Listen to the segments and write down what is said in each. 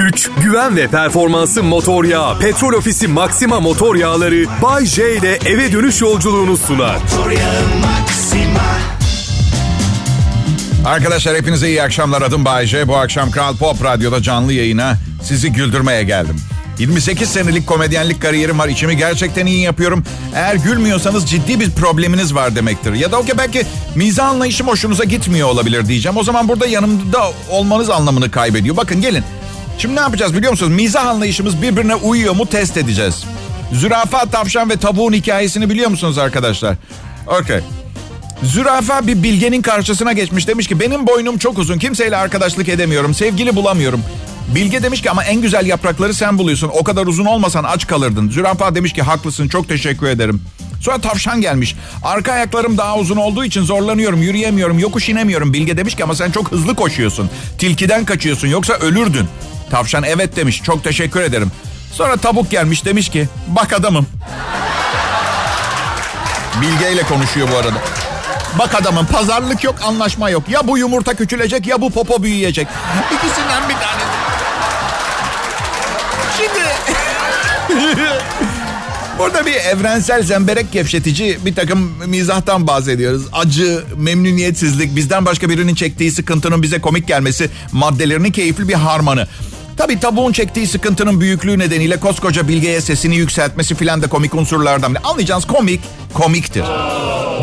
Güç, güven ve performansı motor yağı. Petrol Ofisi Maxima motor yağları Bay J ile eve dönüş yolculuğunu sunar. Arkadaşlar hepinize iyi akşamlar. Adım Bayece. Bu akşam Kral Pop Radyo'da canlı yayına sizi güldürmeye geldim. 28 senelik komedyenlik kariyerim var. İçimi gerçekten iyi yapıyorum. Eğer gülmüyorsanız ciddi bir probleminiz var demektir. Ya da okey belki mizah anlayışım hoşunuza gitmiyor olabilir diyeceğim. O zaman burada yanımda olmanız anlamını kaybediyor. Bakın gelin. Şimdi ne yapacağız biliyor musunuz? Mizah anlayışımız birbirine uyuyor mu test edeceğiz. Zürafa, tavşan ve tavuğun hikayesini biliyor musunuz arkadaşlar? Okey. Zürafa bir bilgenin karşısına geçmiş demiş ki benim boynum çok uzun kimseyle arkadaşlık edemiyorum sevgili bulamıyorum. Bilge demiş ki ama en güzel yaprakları sen buluyorsun o kadar uzun olmasan aç kalırdın. Zürafa demiş ki haklısın çok teşekkür ederim. Sonra tavşan gelmiş. Arka ayaklarım daha uzun olduğu için zorlanıyorum, yürüyemiyorum, yokuş inemiyorum. Bilge demiş ki ama sen çok hızlı koşuyorsun. Tilkiden kaçıyorsun yoksa ölürdün. Tavşan evet demiş. Çok teşekkür ederim. Sonra tavuk gelmiş demiş ki bak adamım. Bilge ile konuşuyor bu arada. Bak adamın pazarlık yok, anlaşma yok. Ya bu yumurta küçülecek ya bu popo büyüyecek. İkisinden bir tane. Şimdi... Burada bir evrensel zemberek gevşetici bir takım mizahtan bahsediyoruz. Acı, memnuniyetsizlik, bizden başka birinin çektiği sıkıntının bize komik gelmesi maddelerinin keyifli bir harmanı. Tabi tabuğun çektiği sıkıntının büyüklüğü nedeniyle koskoca bilgeye sesini yükseltmesi filan da komik unsurlardan. Anlayacağınız komik, komiktir.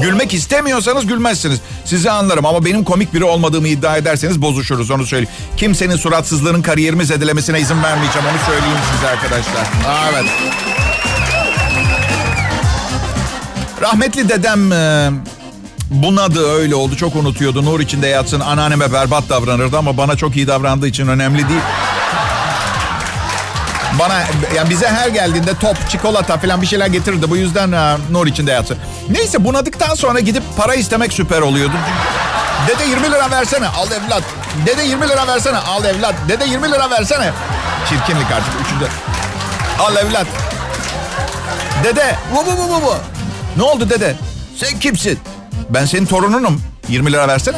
Gülmek istemiyorsanız gülmezsiniz. Sizi anlarım ama benim komik biri olmadığımı iddia ederseniz bozuşuruz onu söyleyeyim. Kimsenin suratsızlığının kariyerimi zedelemesine izin vermeyeceğim onu söyleyeyim size arkadaşlar. Evet. Rahmetli dedem e, bunadı öyle oldu çok unutuyordu. Nur içinde yatsın anneanneme berbat davranırdı ama bana çok iyi davrandığı için önemli değil. Bana yani bize her geldiğinde top, çikolata falan bir şeyler getirirdi. Bu yüzden uh, nur içinde yatsın. Neyse bunadıktan sonra gidip para istemek süper oluyordu. Dede 20 lira versene al evlat. Dede 20 lira versene al evlat. Dede 20 lira versene. Çirkinlik artık üçüncü. Al evlat. Dede bu bu bu bu bu. Ne oldu dede? Sen kimsin? Ben senin torununum. 20 lira versene.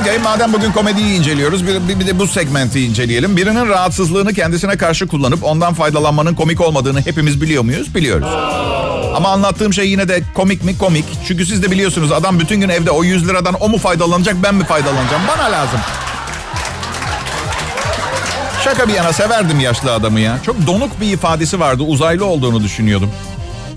Okey madem bugün komediyi inceliyoruz bir, bir, bir de bu segmenti inceleyelim. Birinin rahatsızlığını kendisine karşı kullanıp ondan faydalanmanın komik olmadığını hepimiz biliyor muyuz? Biliyoruz. Ama anlattığım şey yine de komik mi? Komik. Çünkü siz de biliyorsunuz adam bütün gün evde o 100 liradan o mu faydalanacak ben mi faydalanacağım? Bana lazım. Şaka bir yana severdim yaşlı adamı ya. Çok donuk bir ifadesi vardı. Uzaylı olduğunu düşünüyordum.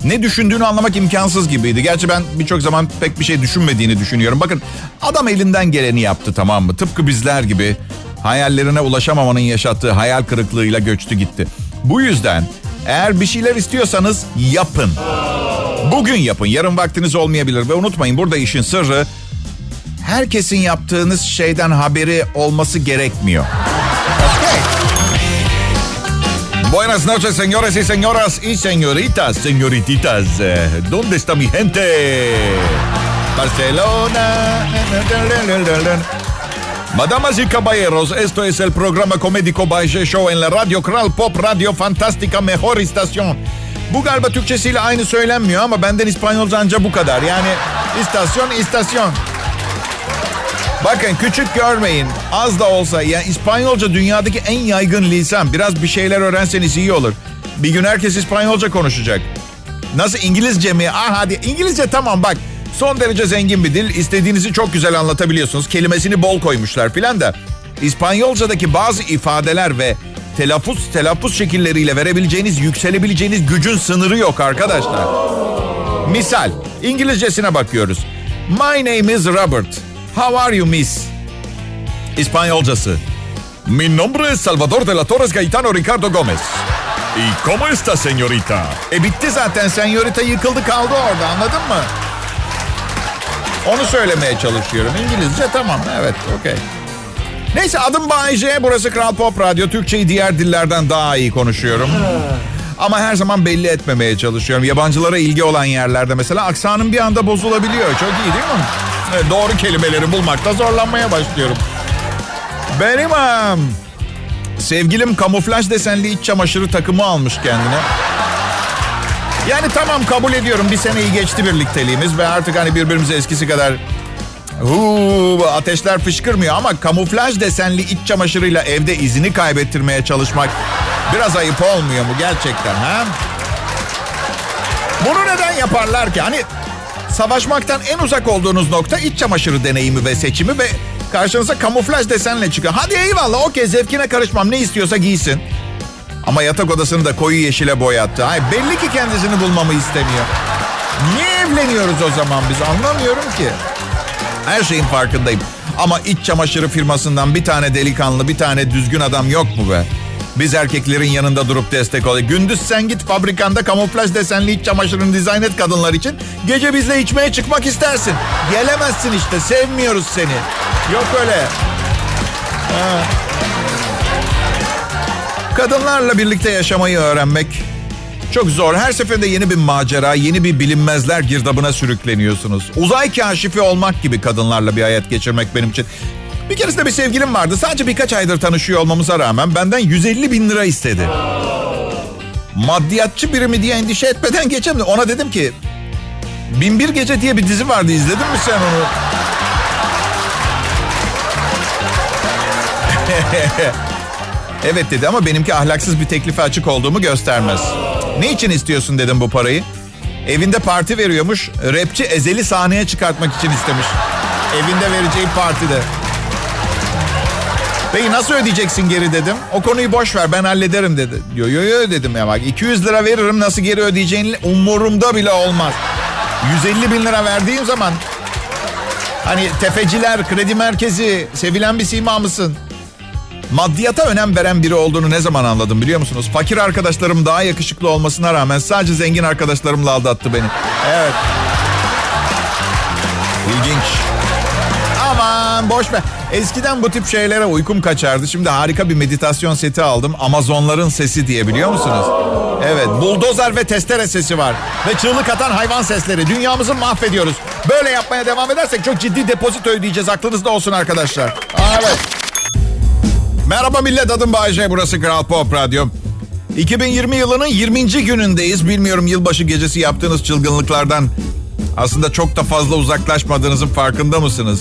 Ne düşündüğünü anlamak imkansız gibiydi. Gerçi ben birçok zaman pek bir şey düşünmediğini düşünüyorum. Bakın adam elinden geleni yaptı tamam mı? Tıpkı bizler gibi hayallerine ulaşamamanın yaşattığı hayal kırıklığıyla göçtü gitti. Bu yüzden eğer bir şeyler istiyorsanız yapın. Bugün yapın. Yarın vaktiniz olmayabilir ve unutmayın burada işin sırrı herkesin yaptığınız şeyden haberi olması gerekmiyor. Buenas noches, señores y señoras y señoritas, señorititas. ¿Dónde está mi gente? Barcelona. Madamas y caballeros, esto es el programa comédico Bayşe Show en la Radio Kral Pop Radio Fantástica Mejor Istasyon. Bu galiba Türkçesiyle aynı söylenmiyor ama benden İspanyolca anca bu kadar. Yani istasyon, istasyon. Bakın küçük görmeyin. Az da olsa yani İspanyolca dünyadaki en yaygın lisan. Biraz bir şeyler öğrenseniz iyi olur. Bir gün herkes İspanyolca konuşacak. Nasıl İngilizce mi? Ah hadi İngilizce tamam bak. Son derece zengin bir dil. İstediğinizi çok güzel anlatabiliyorsunuz. Kelimesini bol koymuşlar filan da. İspanyolcadaki bazı ifadeler ve telaffuz telaffuz şekilleriyle verebileceğiniz, yükselebileceğiniz gücün sınırı yok arkadaşlar. Misal İngilizcesine bakıyoruz. My name is Robert. How are you miss? İspanyolcası. Mi nombre es Salvador de la Torres Gaetano Ricardo Gomez. ¿Y cómo está señorita? E bitti zaten señorita yıkıldı kaldı orada anladın mı? Onu söylemeye çalışıyorum. İngilizce tamam evet okey. Neyse adım Bayece. Burası Kral Pop Radyo. Türkçeyi diğer dillerden daha iyi konuşuyorum. Ama her zaman belli etmemeye çalışıyorum. Yabancılara ilgi olan yerlerde mesela aksanım bir anda bozulabiliyor. Çok iyi değil mi? Doğru kelimeleri bulmakta zorlanmaya başlıyorum. Benim um, sevgilim kamuflaj desenli iç çamaşırı takımı almış kendine. Yani tamam kabul ediyorum bir seneyi geçti birlikteliğimiz ve artık hani birbirimize eskisi kadar Huu, ateşler fışkırmıyor ama kamuflaj desenli iç çamaşırıyla evde izini kaybettirmeye çalışmak biraz ayıp olmuyor mu gerçekten ha? Bunu neden yaparlar ki? Hani savaşmaktan en uzak olduğunuz nokta iç çamaşırı deneyimi ve seçimi ve karşınıza kamuflaj desenle çıkıyor. Hadi eyvallah okey zevkine karışmam ne istiyorsa giysin. Ama yatak odasını da koyu yeşile boyattı. Ay belli ki kendisini bulmamı istemiyor. Niye evleniyoruz o zaman biz anlamıyorum ki. Her şeyin farkındayım. Ama iç çamaşırı firmasından bir tane delikanlı, bir tane düzgün adam yok mu be? Biz erkeklerin yanında durup destek ol. Gündüz sen git fabrikanda kamuflaj desenli iç çamaşırını dizayn et kadınlar için. Gece bizle içmeye çıkmak istersin. Gelemezsin işte sevmiyoruz seni. Yok öyle. Ha. Kadınlarla birlikte yaşamayı öğrenmek çok zor. Her seferinde yeni bir macera, yeni bir bilinmezler girdabına sürükleniyorsunuz. Uzay kaşifi olmak gibi kadınlarla bir hayat geçirmek benim için. Bir keresinde bir sevgilim vardı. Sadece birkaç aydır tanışıyor olmamıza rağmen benden 150 bin lira istedi. Maddiyatçı biri mi diye endişe etmeden geçemedim. Ona dedim ki... Binbir Gece diye bir dizi vardı. İzledin mi sen onu? evet dedi ama benimki ahlaksız bir teklife açık olduğumu göstermez. Ne için istiyorsun dedim bu parayı. Evinde parti veriyormuş. Rapçi Ezel'i sahneye çıkartmak için istemiş. Evinde vereceği partide. Peki nasıl ödeyeceksin geri dedim. O konuyu boş ver ben hallederim dedi. Yo yo yo dedim ya bak 200 lira veririm nasıl geri ödeyeceğini umurumda bile olmaz. 150 bin lira verdiğim zaman hani tefeciler, kredi merkezi, sevilen bir sima mısın? Maddiyata önem veren biri olduğunu ne zaman anladım biliyor musunuz? Fakir arkadaşlarım daha yakışıklı olmasına rağmen sadece zengin arkadaşlarımla aldattı beni. Evet. İlginç. Aman boş ver. Eskiden bu tip şeylere uykum kaçardı. Şimdi harika bir meditasyon seti aldım. Amazonların sesi diye biliyor musunuz? Evet, buldozer ve testere sesi var. Ve çığlık atan hayvan sesleri. Dünyamızı mahvediyoruz. Böyle yapmaya devam edersek çok ciddi depozito ödeyeceğiz. Aklınızda olsun arkadaşlar. Evet. Merhaba millet adım Bayece. Burası Kral Pop Radyo. 2020 yılının 20. günündeyiz. Bilmiyorum yılbaşı gecesi yaptığınız çılgınlıklardan aslında çok da fazla uzaklaşmadığınızın farkında mısınız?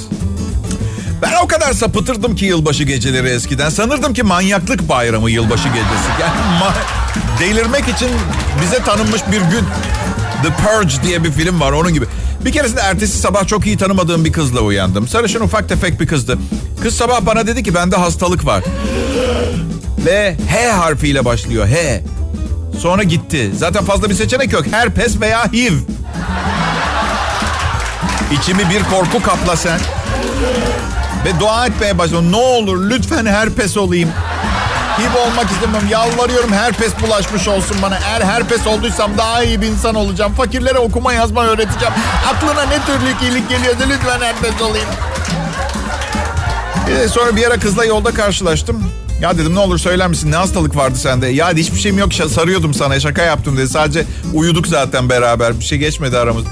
Ben o kadar sapıtırdım ki yılbaşı geceleri eskiden. Sanırdım ki manyaklık bayramı yılbaşı gecesi. Yani delirmek için bize tanınmış bir gün. The Purge diye bir film var onun gibi. Bir keresinde ertesi sabah çok iyi tanımadığım bir kızla uyandım. Sarışın ufak tefek bir kızdı. Kız sabah bana dedi ki bende hastalık var. Ve H harfiyle başlıyor. H. Sonra gitti. Zaten fazla bir seçenek yok. Herpes veya HIV. İçimi bir korku kapla sen. Ve dua etmeye başladım. Ne olur lütfen herpes olayım. HIV olmak istemiyorum. Yalvarıyorum herpes bulaşmış olsun bana. Eğer herpes olduysam daha iyi bir insan olacağım. Fakirlere okuma yazma öğreteceğim. Aklına ne türlü iyilik geliyorsa lütfen herpes olayım. Ee, sonra bir ara kızla yolda karşılaştım. Ya dedim ne olur söyler misin ne hastalık vardı sende? Ya hiçbir şeyim yok sarıyordum sana şaka yaptım dedi. Sadece uyuduk zaten beraber bir şey geçmedi aramız.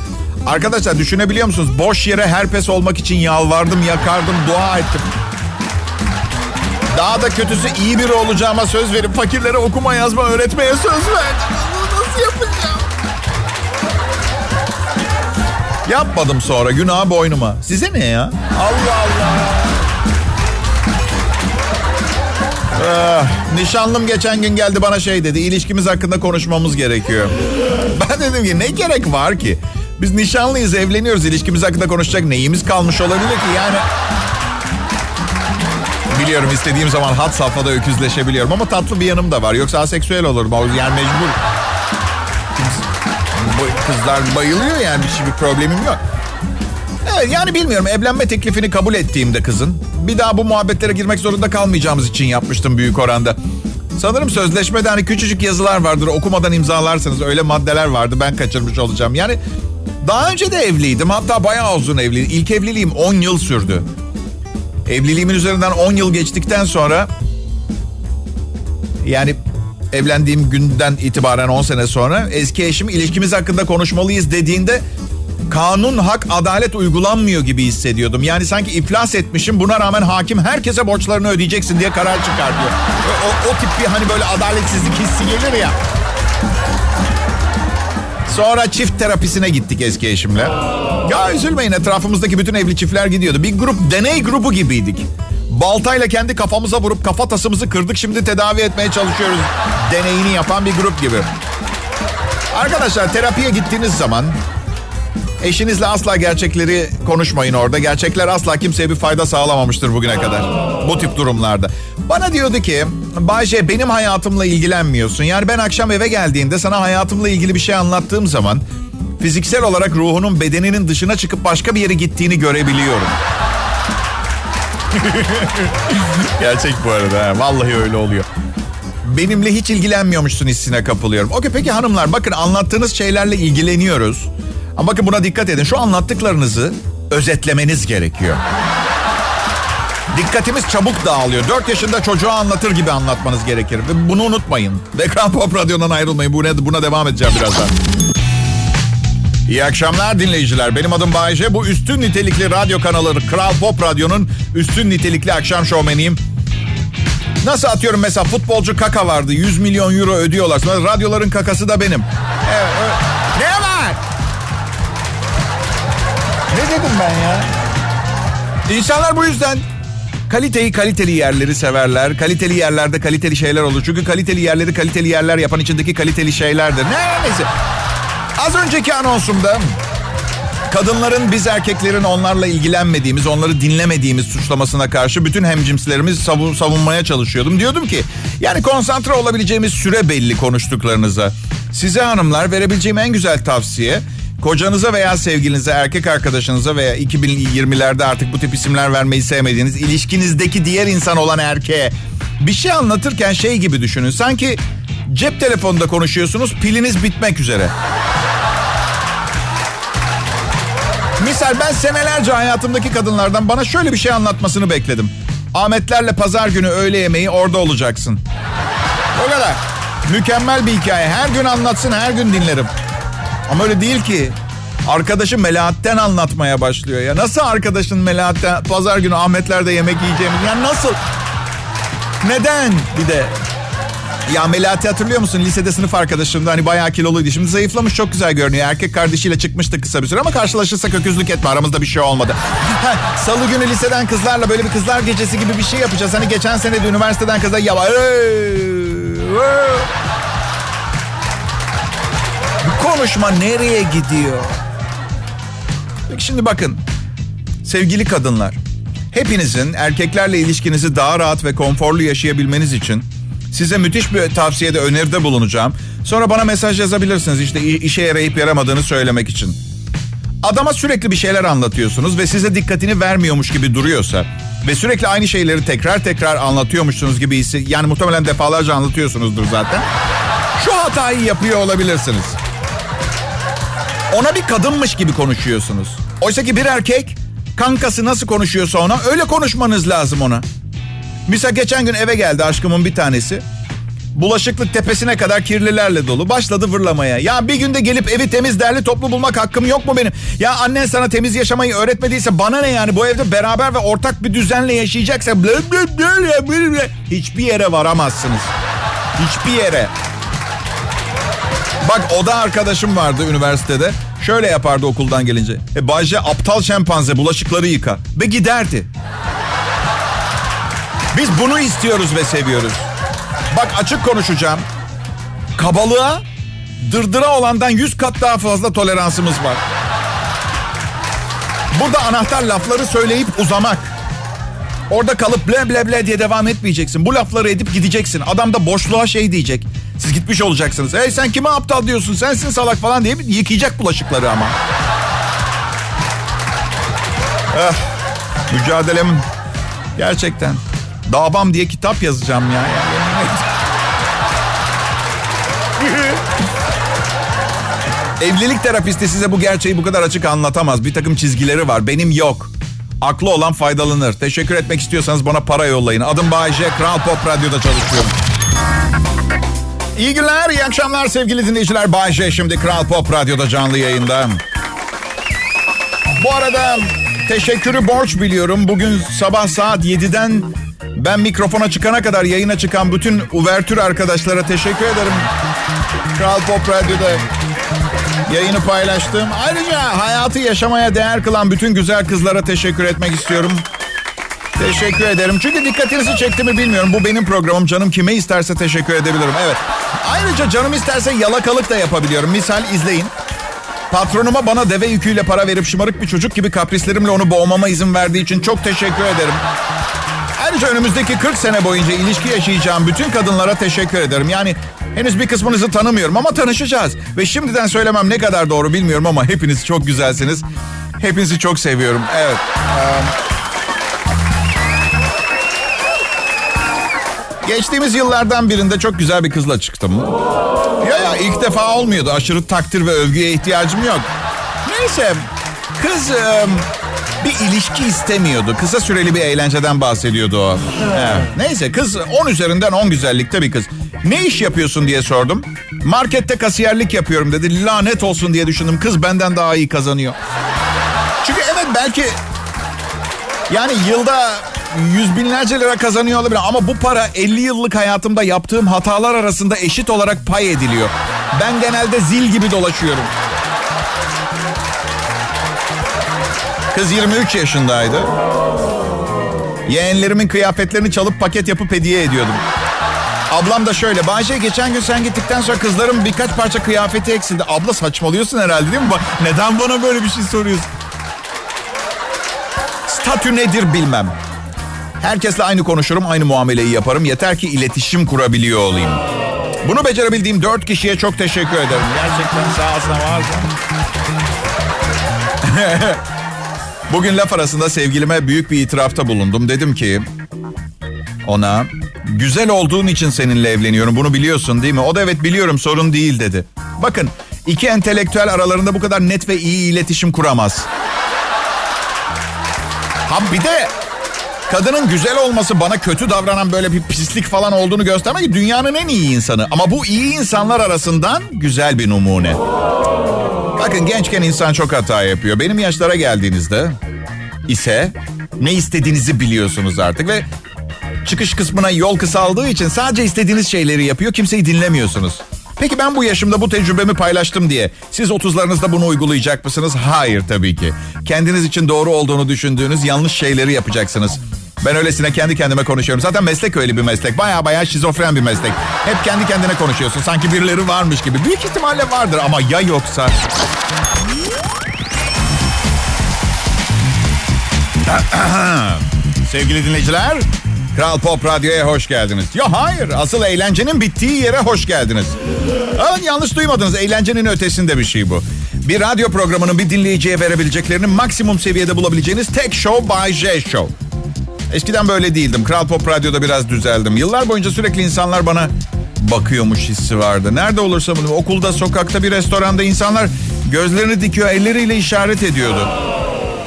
Arkadaşlar düşünebiliyor musunuz? Boş yere herpes olmak için yalvardım, yakardım, dua ettim. Daha da kötüsü iyi biri olacağıma söz verip fakirlere okuma yazma öğretmeye söz verdim. Nasıl yapacağım? Yapmadım sonra günah boynuma. Size ne ya? Allah Allah. Ah, nişanlım geçen gün geldi bana şey dedi. İlişkimiz hakkında konuşmamız gerekiyor. Ben dedim ki ne gerek var ki? Biz nişanlıyız, evleniyoruz. İlişkimiz hakkında konuşacak neyimiz kalmış olabilir ki? Yani biliyorum istediğim zaman hat safhada öküzleşebiliyorum ama tatlı bir yanım da var. Yoksa aseksüel olurum. Yani mecbur. Kızlar bayılıyor yani bir şey bir problemim yok. Evet yani bilmiyorum evlenme teklifini kabul ettiğimde kızın bir daha bu muhabbetlere girmek zorunda kalmayacağımız için yapmıştım büyük oranda. Sanırım sözleşmede hani küçücük yazılar vardır okumadan imzalarsanız öyle maddeler vardı ben kaçırmış olacağım. Yani daha önce de evliydim hatta bayağı uzun evliydim. İlk evliliğim 10 yıl sürdü. Evliliğimin üzerinden 10 yıl geçtikten sonra yani evlendiğim günden itibaren 10 sene sonra eski eşim ilişkimiz hakkında konuşmalıyız dediğinde kanun, hak, adalet uygulanmıyor gibi hissediyordum. Yani sanki iflas etmişim buna rağmen hakim herkese borçlarını ödeyeceksin diye karar çıkartıyor. O, o tip bir hani böyle adaletsizlik hissi gelir ya. Sonra çift terapisine gittik eski eşimle. Ya üzülmeyin etrafımızdaki bütün evli çiftler gidiyordu. Bir grup deney grubu gibiydik. Baltayla kendi kafamıza vurup kafa tasımızı kırdık. Şimdi tedavi etmeye çalışıyoruz. Deneyini yapan bir grup gibi. Arkadaşlar terapiye gittiğiniz zaman eşinizle asla gerçekleri konuşmayın orada. Gerçekler asla kimseye bir fayda sağlamamıştır bugüne kadar. Bu tip durumlarda. Bana diyordu ki Bayce benim hayatımla ilgilenmiyorsun. Yani ben akşam eve geldiğinde sana hayatımla ilgili bir şey anlattığım zaman fiziksel olarak ruhunun bedeninin dışına çıkıp başka bir yere gittiğini görebiliyorum. Gerçek bu arada. He. Vallahi öyle oluyor. Benimle hiç ilgilenmiyormuşsun hissine kapılıyorum. Okey peki hanımlar bakın anlattığınız şeylerle ilgileniyoruz. Ama bakın buna dikkat edin. Şu anlattıklarınızı özetlemeniz gerekiyor. Dikkatimiz çabuk dağılıyor. 4 yaşında çocuğa anlatır gibi anlatmanız gerekir. Ve bunu unutmayın. Ekran Pop Radyo'dan ayrılmayın. Buna, buna devam edeceğim birazdan. İyi akşamlar dinleyiciler. Benim adım Bayece. Bu üstün nitelikli radyo kanalı Kral Pop Radyo'nun üstün nitelikli akşam şovmeniyim. Nasıl atıyorum mesela futbolcu kaka vardı. 100 milyon euro ödüyorlar. Sonra radyoların kakası da benim. Evet, evet. Dedim ben ya? İnsanlar bu yüzden kaliteyi kaliteli yerleri severler. Kaliteli yerlerde kaliteli şeyler olur. Çünkü kaliteli yerleri kaliteli yerler yapan içindeki kaliteli şeylerdir. Ne neyse. Az önceki anonsumda kadınların biz erkeklerin onlarla ilgilenmediğimiz, onları dinlemediğimiz suçlamasına karşı bütün hemcimslerimizi savun, savunmaya çalışıyordum. Diyordum ki yani konsantre olabileceğimiz süre belli konuştuklarınıza. Size hanımlar verebileceğim en güzel tavsiye kocanıza veya sevgilinize, erkek arkadaşınıza veya 2020'lerde artık bu tip isimler vermeyi sevmediğiniz ilişkinizdeki diğer insan olan erkeğe bir şey anlatırken şey gibi düşünün. Sanki cep telefonunda konuşuyorsunuz, piliniz bitmek üzere. Misal ben senelerce hayatımdaki kadınlardan bana şöyle bir şey anlatmasını bekledim. Ahmetlerle pazar günü öğle yemeği orada olacaksın. O kadar. Mükemmel bir hikaye. Her gün anlatsın, her gün dinlerim. Ama öyle değil ki. Arkadaşı Melahat'ten anlatmaya başlıyor ya. Nasıl arkadaşın Melahat'ten pazar günü Ahmetler'de yemek yiyeceğimiz? Ya nasıl? Neden? Bir de ya Melahat'i hatırlıyor musun? Lisede sınıf arkadaşımdı. Hani bayağı kiloluydu. Şimdi zayıflamış çok güzel görünüyor. Erkek kardeşiyle çıkmıştı kısa bir süre ama karşılaşırsak öküzlük etme. Aramızda bir şey olmadı. Salı günü liseden kızlarla böyle bir kızlar gecesi gibi bir şey yapacağız. Hani geçen sene de üniversiteden kızlar ya konuşma nereye gidiyor? Peki şimdi bakın. Sevgili kadınlar. Hepinizin erkeklerle ilişkinizi daha rahat ve konforlu yaşayabilmeniz için size müthiş bir tavsiyede öneride bulunacağım. Sonra bana mesaj yazabilirsiniz işte işe yarayıp yaramadığını söylemek için. Adama sürekli bir şeyler anlatıyorsunuz ve size dikkatini vermiyormuş gibi duruyorsa ve sürekli aynı şeyleri tekrar tekrar anlatıyormuşsunuz gibi hissi yani muhtemelen defalarca anlatıyorsunuzdur zaten. Şu hatayı yapıyor olabilirsiniz. Ona bir kadınmış gibi konuşuyorsunuz. Oysa ki bir erkek kankası nasıl konuşuyorsa ona öyle konuşmanız lazım ona. Misal geçen gün eve geldi aşkımın bir tanesi. Bulaşıklık tepesine kadar kirlilerle dolu. Başladı vırlamaya. Ya bir günde gelip evi temiz derli toplu bulmak hakkım yok mu benim? Ya annen sana temiz yaşamayı öğretmediyse bana ne yani? Bu evde beraber ve ortak bir düzenle yaşayacaksa hiçbir yere varamazsınız. Hiçbir yere. Bak oda arkadaşım vardı üniversitede. Şöyle yapardı okuldan gelince. E Bayce aptal şempanze bulaşıkları yıka. Ve giderdi. Biz bunu istiyoruz ve seviyoruz. Bak açık konuşacağım. Kabalığa, dırdıra olandan yüz kat daha fazla toleransımız var. Burada anahtar lafları söyleyip uzamak. Orada kalıp ble ble ble diye devam etmeyeceksin. Bu lafları edip gideceksin. Adam da boşluğa şey diyecek. Siz gitmiş olacaksınız. Hey sen kime aptal diyorsun? Sensin salak falan diye yıkayacak bulaşıkları ama. eh, mücadelem gerçekten. Davam diye kitap yazacağım ya. Evlilik terapisti size bu gerçeği bu kadar açık anlatamaz. Bir takım çizgileri var. Benim yok. Aklı olan faydalanır. Teşekkür etmek istiyorsanız bana para yollayın. Adım Bayece, Kral Pop Radyo'da çalışıyorum. İyi günler, iyi akşamlar sevgili dinleyiciler. Bayece şimdi Kral Pop Radyo'da canlı yayında. Bu arada teşekkürü borç biliyorum. Bugün sabah saat 7'den ben mikrofona çıkana kadar yayına çıkan bütün uvertür arkadaşlara teşekkür ederim. Kral Pop Radyo'da yayını paylaştım. Ayrıca hayatı yaşamaya değer kılan bütün güzel kızlara teşekkür etmek istiyorum. Teşekkür ederim. Çünkü dikkatinizi çekti mi bilmiyorum. Bu benim programım. Canım kime isterse teşekkür edebilirim. Evet. Ayrıca canım isterse yalakalık da yapabiliyorum. Misal izleyin. Patronuma bana deve yüküyle para verip şımarık bir çocuk gibi kaprislerimle onu boğmama izin verdiği için çok teşekkür ederim. Ayrıca önümüzdeki 40 sene boyunca ilişki yaşayacağım bütün kadınlara teşekkür ederim. Yani henüz bir kısmınızı tanımıyorum ama tanışacağız. Ve şimdiden söylemem ne kadar doğru bilmiyorum ama hepiniz çok güzelsiniz. Hepinizi çok seviyorum. Evet. Geçtiğimiz yıllardan birinde çok güzel bir kızla çıktım. Ya ya ilk defa olmuyordu. Aşırı takdir ve övgüye ihtiyacım yok. Neyse kız e, bir ilişki istemiyordu. Kısa süreli bir eğlenceden bahsediyordu o. Evet. Neyse kız 10 üzerinden 10 güzellikte bir kız. Ne iş yapıyorsun diye sordum. Markette kasiyerlik yapıyorum dedi. Lanet olsun diye düşündüm. Kız benden daha iyi kazanıyor. Çünkü evet belki yani yılda yüz binlerce lira kazanıyor olabilir ama bu para 50 yıllık hayatımda yaptığım hatalar arasında eşit olarak pay ediliyor. Ben genelde zil gibi dolaşıyorum. Kız 23 yaşındaydı. Yeğenlerimin kıyafetlerini çalıp paket yapıp hediye ediyordum. Ablam da şöyle. Bayce geçen gün sen gittikten sonra kızların birkaç parça kıyafeti eksildi. Abla saçmalıyorsun herhalde değil mi? Neden bana böyle bir şey soruyorsun? Statü nedir bilmem. Herkesle aynı konuşurum, aynı muameleyi yaparım. Yeter ki iletişim kurabiliyor olayım. Bunu becerebildiğim dört kişiye çok teşekkür ederim. Gerçekten sağ olsun var Bugün laf arasında sevgilime büyük bir itirafta bulundum. Dedim ki ona güzel olduğun için seninle evleniyorum bunu biliyorsun değil mi? O da evet biliyorum sorun değil dedi. Bakın iki entelektüel aralarında bu kadar net ve iyi iletişim kuramaz. Ha bir de kadının güzel olması bana kötü davranan böyle bir pislik falan olduğunu göstermek ki dünyanın en iyi insanı. Ama bu iyi insanlar arasından güzel bir numune. Bakın gençken insan çok hata yapıyor. Benim yaşlara geldiğinizde ise ne istediğinizi biliyorsunuz artık ve çıkış kısmına yol kısaldığı için sadece istediğiniz şeyleri yapıyor. Kimseyi dinlemiyorsunuz. Peki ben bu yaşımda bu tecrübemi paylaştım diye siz 30'larınızda bunu uygulayacak mısınız? Hayır tabii ki. Kendiniz için doğru olduğunu düşündüğünüz yanlış şeyleri yapacaksınız. Ben öylesine kendi kendime konuşuyorum. Zaten meslek öyle bir meslek. Baya baya şizofren bir meslek. Hep kendi kendine konuşuyorsun. Sanki birileri varmış gibi. Büyük ihtimalle vardır ama ya yoksa... Sevgili dinleyiciler, Kral Pop Radyo'ya hoş geldiniz. Ya hayır, asıl eğlencenin bittiği yere hoş geldiniz. Evet, yanlış duymadınız. Eğlencenin ötesinde bir şey bu. Bir radyo programının bir dinleyiciye verebileceklerini maksimum seviyede bulabileceğiniz tek show Bay J Show. Eskiden böyle değildim. Kral Pop Radyo'da biraz düzeldim. Yıllar boyunca sürekli insanlar bana bakıyormuş hissi vardı. Nerede olursa bunu, okulda, sokakta, bir restoranda insanlar gözlerini dikiyor, elleriyle işaret ediyordu.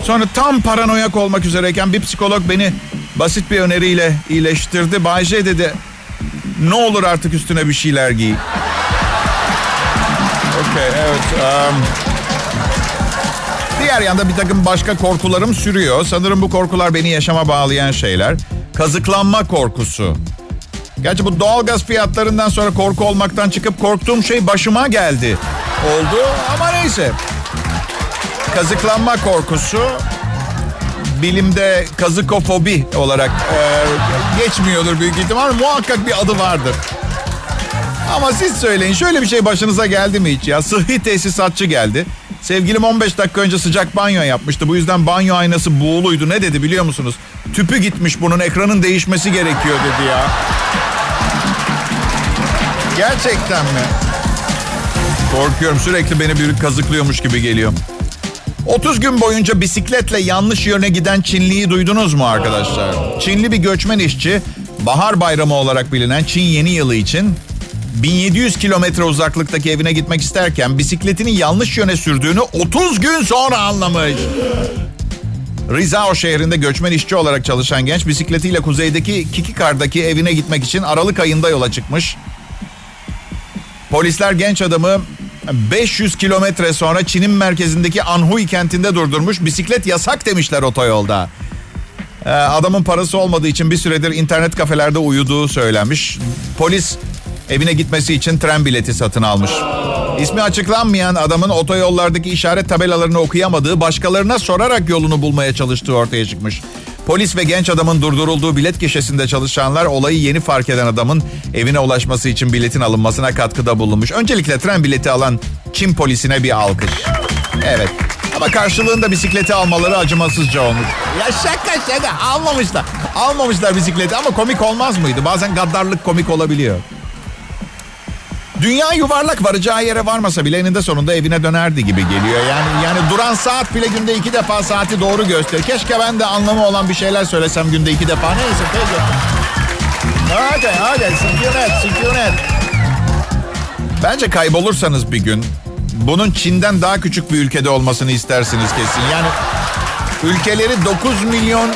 Sonra tam paranoyak olmak üzereyken bir psikolog beni basit bir öneriyle iyileştirdi. Bayce dedi, ne olur artık üstüne bir şeyler giy. Okey, evet. Um, diğer yanda bir takım başka korkularım sürüyor. Sanırım bu korkular beni yaşama bağlayan şeyler. Kazıklanma korkusu. Gerçi bu doğalgaz fiyatlarından sonra korku olmaktan çıkıp korktuğum şey başıma geldi. Oldu ama neyse. Kazıklanma korkusu bilimde kazıkofobi olarak e, geçmiyordur büyük ihtimal. Muhakkak bir adı vardır. Ama siz söyleyin şöyle bir şey başınıza geldi mi hiç ya? Sıhhi tesisatçı geldi. Sevgilim 15 dakika önce sıcak banyo yapmıştı. Bu yüzden banyo aynası buğuluydu. Ne dedi biliyor musunuz? Tüpü gitmiş bunun ekranın değişmesi gerekiyor dedi ya. Gerçekten mi? Korkuyorum sürekli beni biri kazıklıyormuş gibi geliyor. 30 gün boyunca bisikletle yanlış yöne giden Çinliyi duydunuz mu arkadaşlar? Çinli bir göçmen işçi Bahar Bayramı olarak bilinen Çin Yeni Yılı için 1700 kilometre uzaklıktaki evine gitmek isterken bisikletini yanlış yöne sürdüğünü 30 gün sonra anlamış. Rizao şehrinde göçmen işçi olarak çalışan genç bisikletiyle kuzeydeki Kikikar'daki evine gitmek için Aralık ayında yola çıkmış. Polisler genç adamı 500 kilometre sonra Çin'in merkezindeki Anhui kentinde durdurmuş. Bisiklet yasak demişler otoyolda. Ee, adamın parası olmadığı için bir süredir internet kafelerde uyuduğu söylenmiş. Polis evine gitmesi için tren bileti satın almış. İsmi açıklanmayan adamın otoyollardaki işaret tabelalarını okuyamadığı, başkalarına sorarak yolunu bulmaya çalıştığı ortaya çıkmış. Polis ve genç adamın durdurulduğu bilet gişesinde çalışanlar olayı yeni fark eden adamın evine ulaşması için biletin alınmasına katkıda bulunmuş. Öncelikle tren bileti alan Çin polisine bir alkış. Evet. Ama karşılığında bisikleti almaları acımasızca olmuş. Ya şaka şaka almamışlar. Almamışlar bisikleti ama komik olmaz mıydı? Bazen gaddarlık komik olabiliyor. Dünya yuvarlak varacağı yere varmasa bile eninde sonunda evine dönerdi gibi geliyor. Yani yani duran saat bile günde iki defa saati doğru gösterir. Keşke ben de anlamı olan bir şeyler söylesem günde iki defa. Neyse peki. Hadi hadi sükunet sükunet. Bence kaybolursanız bir gün bunun Çin'den daha küçük bir ülkede olmasını istersiniz kesin. Yani ülkeleri 9 milyon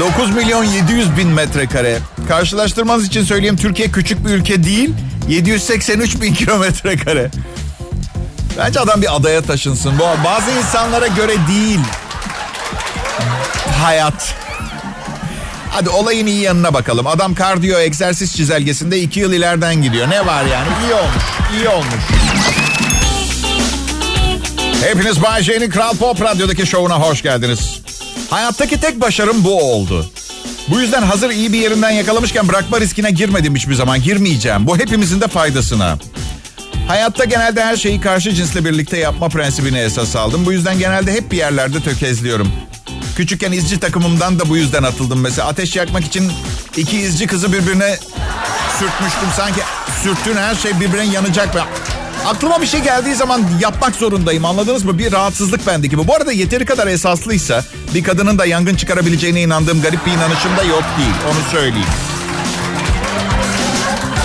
9 milyon 700 bin metrekare. Karşılaştırmanız için söyleyeyim Türkiye küçük bir ülke değil. 783 bin kilometre kare. Bence adam bir adaya taşınsın. Bu bazı insanlara göre değil. Hayat. Hadi olayın iyi yanına bakalım. Adam kardiyo egzersiz çizelgesinde iki yıl ileriden gidiyor. Ne var yani? İyi olmuş. İyi olmuş. Hepiniz Bay J'nin Kral Pop Radyo'daki şovuna hoş geldiniz. Hayattaki tek başarım bu oldu. Bu yüzden hazır iyi bir yerinden yakalamışken bırakma riskine girmedim hiçbir zaman. Girmeyeceğim. Bu hepimizin de faydasına. Hayatta genelde her şeyi karşı cinsle birlikte yapma prensibini esas aldım. Bu yüzden genelde hep bir yerlerde tökezliyorum. Küçükken izci takımımdan da bu yüzden atıldım mesela. Ateş yakmak için iki izci kızı birbirine sürtmüştüm. Sanki sürttüğün her şey birbirine yanacak. Aklıma bir şey geldiği zaman yapmak zorundayım anladınız mı? Bir rahatsızlık bendeki bu. Bu arada yeteri kadar esaslıysa bir kadının da yangın çıkarabileceğine inandığım garip bir inanışım da yok değil. Onu söyleyeyim.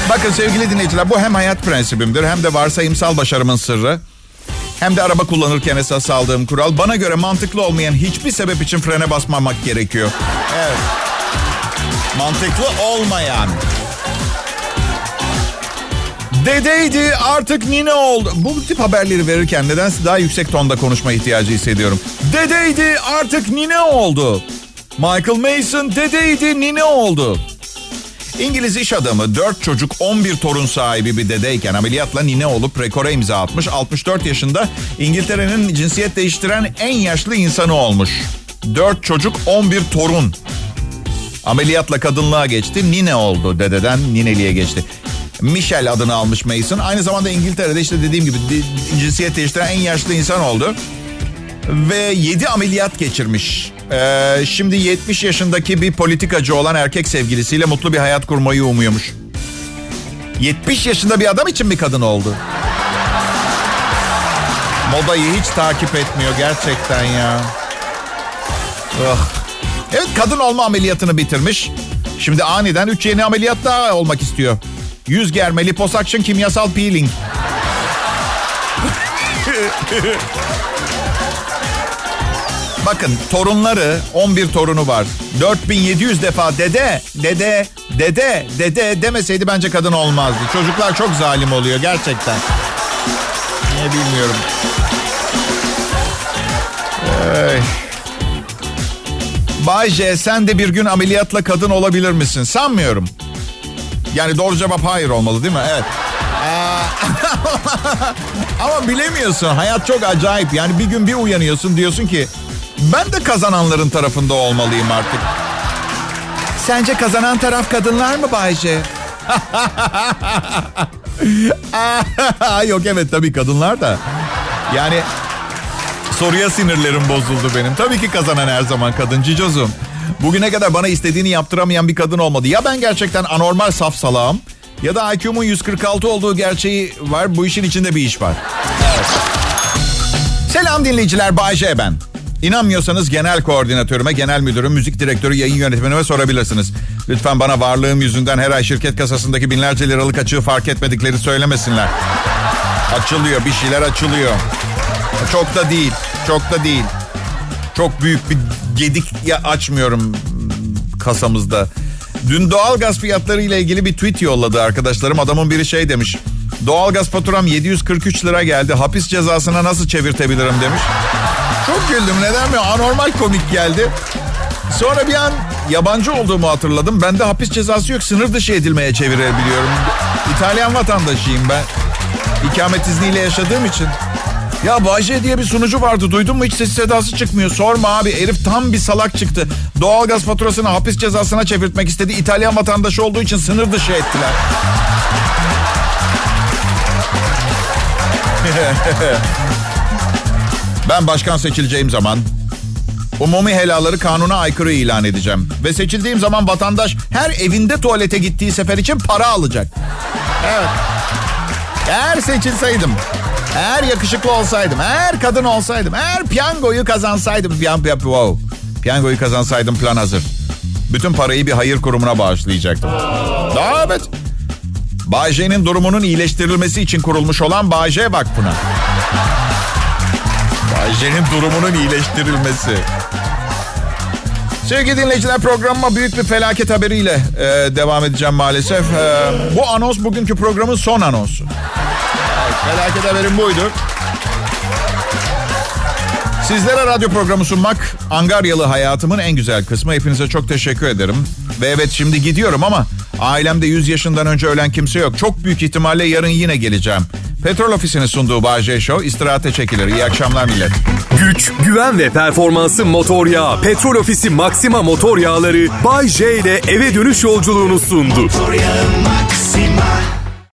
Bakın sevgili dinleyiciler bu hem hayat prensibimdir hem de varsayımsal başarımın sırrı. Hem de araba kullanırken esas aldığım kural. Bana göre mantıklı olmayan hiçbir sebep için frene basmamak gerekiyor. Evet. Mantıklı olmayan. Dedeydi artık nine oldu. Bu tip haberleri verirken nedense daha yüksek tonda konuşma ihtiyacı hissediyorum. Dedeydi artık nine oldu. Michael Mason dedeydi nine oldu. İngiliz iş adamı 4 çocuk 11 torun sahibi bir dedeyken ameliyatla nine olup rekora imza atmış. 64 yaşında İngiltere'nin cinsiyet değiştiren en yaşlı insanı olmuş. 4 çocuk 11 torun. Ameliyatla kadınlığa geçti. Nine oldu dededen nineliğe geçti. Michel adını almış Mason. Aynı zamanda İngiltere'de işte dediğim gibi cinsiyet değiştiren en yaşlı insan oldu. Ve 7 ameliyat geçirmiş. Ee, şimdi 70 yaşındaki bir politikacı olan erkek sevgilisiyle mutlu bir hayat kurmayı umuyormuş. 70 yaşında bir adam için bir kadın oldu. Modayı hiç takip etmiyor gerçekten ya. Oh. Evet kadın olma ameliyatını bitirmiş. Şimdi aniden 3 yeni ameliyat daha olmak istiyor. Yüz germe, liposuction, kimyasal peeling. Bakın torunları 11 torunu var. 4700 defa dede, dede, dede, dede demeseydi bence kadın olmazdı. Çocuklar çok zalim oluyor gerçekten. Niye bilmiyorum. Ay. Bay J sen de bir gün ameliyatla kadın olabilir misin? Sanmıyorum. Yani doğru cevap hayır olmalı değil mi? Evet. Ama bilemiyorsun. Hayat çok acayip. Yani bir gün bir uyanıyorsun diyorsun ki ben de kazananların tarafında olmalıyım artık. Sence kazanan taraf kadınlar mı Bayce? Yok evet tabii kadınlar da. Yani soruya sinirlerim bozuldu benim. Tabii ki kazanan her zaman kadın cicozum. Bugüne kadar bana istediğini yaptıramayan bir kadın olmadı. Ya ben gerçekten anormal saf salağım ya da IQ'mun 146 olduğu gerçeği var. Bu işin içinde bir iş var. Evet. Selam dinleyiciler Bay J ben. İnanmıyorsanız genel koordinatörüme, genel müdürüm, müzik direktörü, yayın yönetmenime sorabilirsiniz. Lütfen bana varlığım yüzünden her ay şirket kasasındaki binlerce liralık açığı fark etmedikleri söylemesinler. Açılıyor, bir şeyler açılıyor. Çok da değil, çok da değil. Çok büyük bir gedik ya açmıyorum kasamızda. Dün doğalgaz fiyatları ile ilgili bir tweet yolladı arkadaşlarım. Adamın biri şey demiş. Doğalgaz faturam 743 lira geldi. Hapis cezasına nasıl çevirtebilirim demiş. Çok güldüm neden mi? Anormal komik geldi. Sonra bir an yabancı olduğumu hatırladım. Bende hapis cezası yok. Sınır dışı edilmeye çevirebiliyorum. İtalyan vatandaşıyım ben. İkamet izniyle yaşadığım için. Ya Bayce diye bir sunucu vardı. Duydun mu hiç ses sedası çıkmıyor. Sorma abi. Herif tam bir salak çıktı. Doğalgaz faturasını hapis cezasına çevirtmek istedi. İtalyan vatandaşı olduğu için sınır dışı ettiler. ben başkan seçileceğim zaman umumi helaları kanuna aykırı ilan edeceğim. Ve seçildiğim zaman vatandaş her evinde tuvalete gittiği sefer için para alacak. Evet. Eğer seçilseydim, eğer yakışıklı olsaydım, eğer kadın olsaydım, eğer piyangoyu kazansaydım, piyan, piyan, wow. piyangoyu kazansaydım plan hazır. Bütün parayı bir hayır kurumuna bağışlayacaktım. Daha evet. Bayce'nin durumunun iyileştirilmesi için kurulmuş olan Bayce Vakfı'na. Bayce'nin durumunun iyileştirilmesi. Sevgili dinleyiciler programıma büyük bir felaket haberiyle e, devam edeceğim maalesef. E, bu anons bugünkü programın son anonsu. Felaket haberim buydu. Sizlere radyo programı sunmak Angaryalı hayatımın en güzel kısmı. Hepinize çok teşekkür ederim. Ve evet şimdi gidiyorum ama ailemde 100 yaşından önce ölen kimse yok. Çok büyük ihtimalle yarın yine geleceğim. Petrol Ofisi'nin sunduğu Bağcay Show istirahate çekilir. İyi akşamlar millet. Güç, güven ve performansı motor yağı. Petrol Ofisi Maxima motor yağları Bay J ile eve dönüş yolculuğunu sundu. Motor yağı Maxima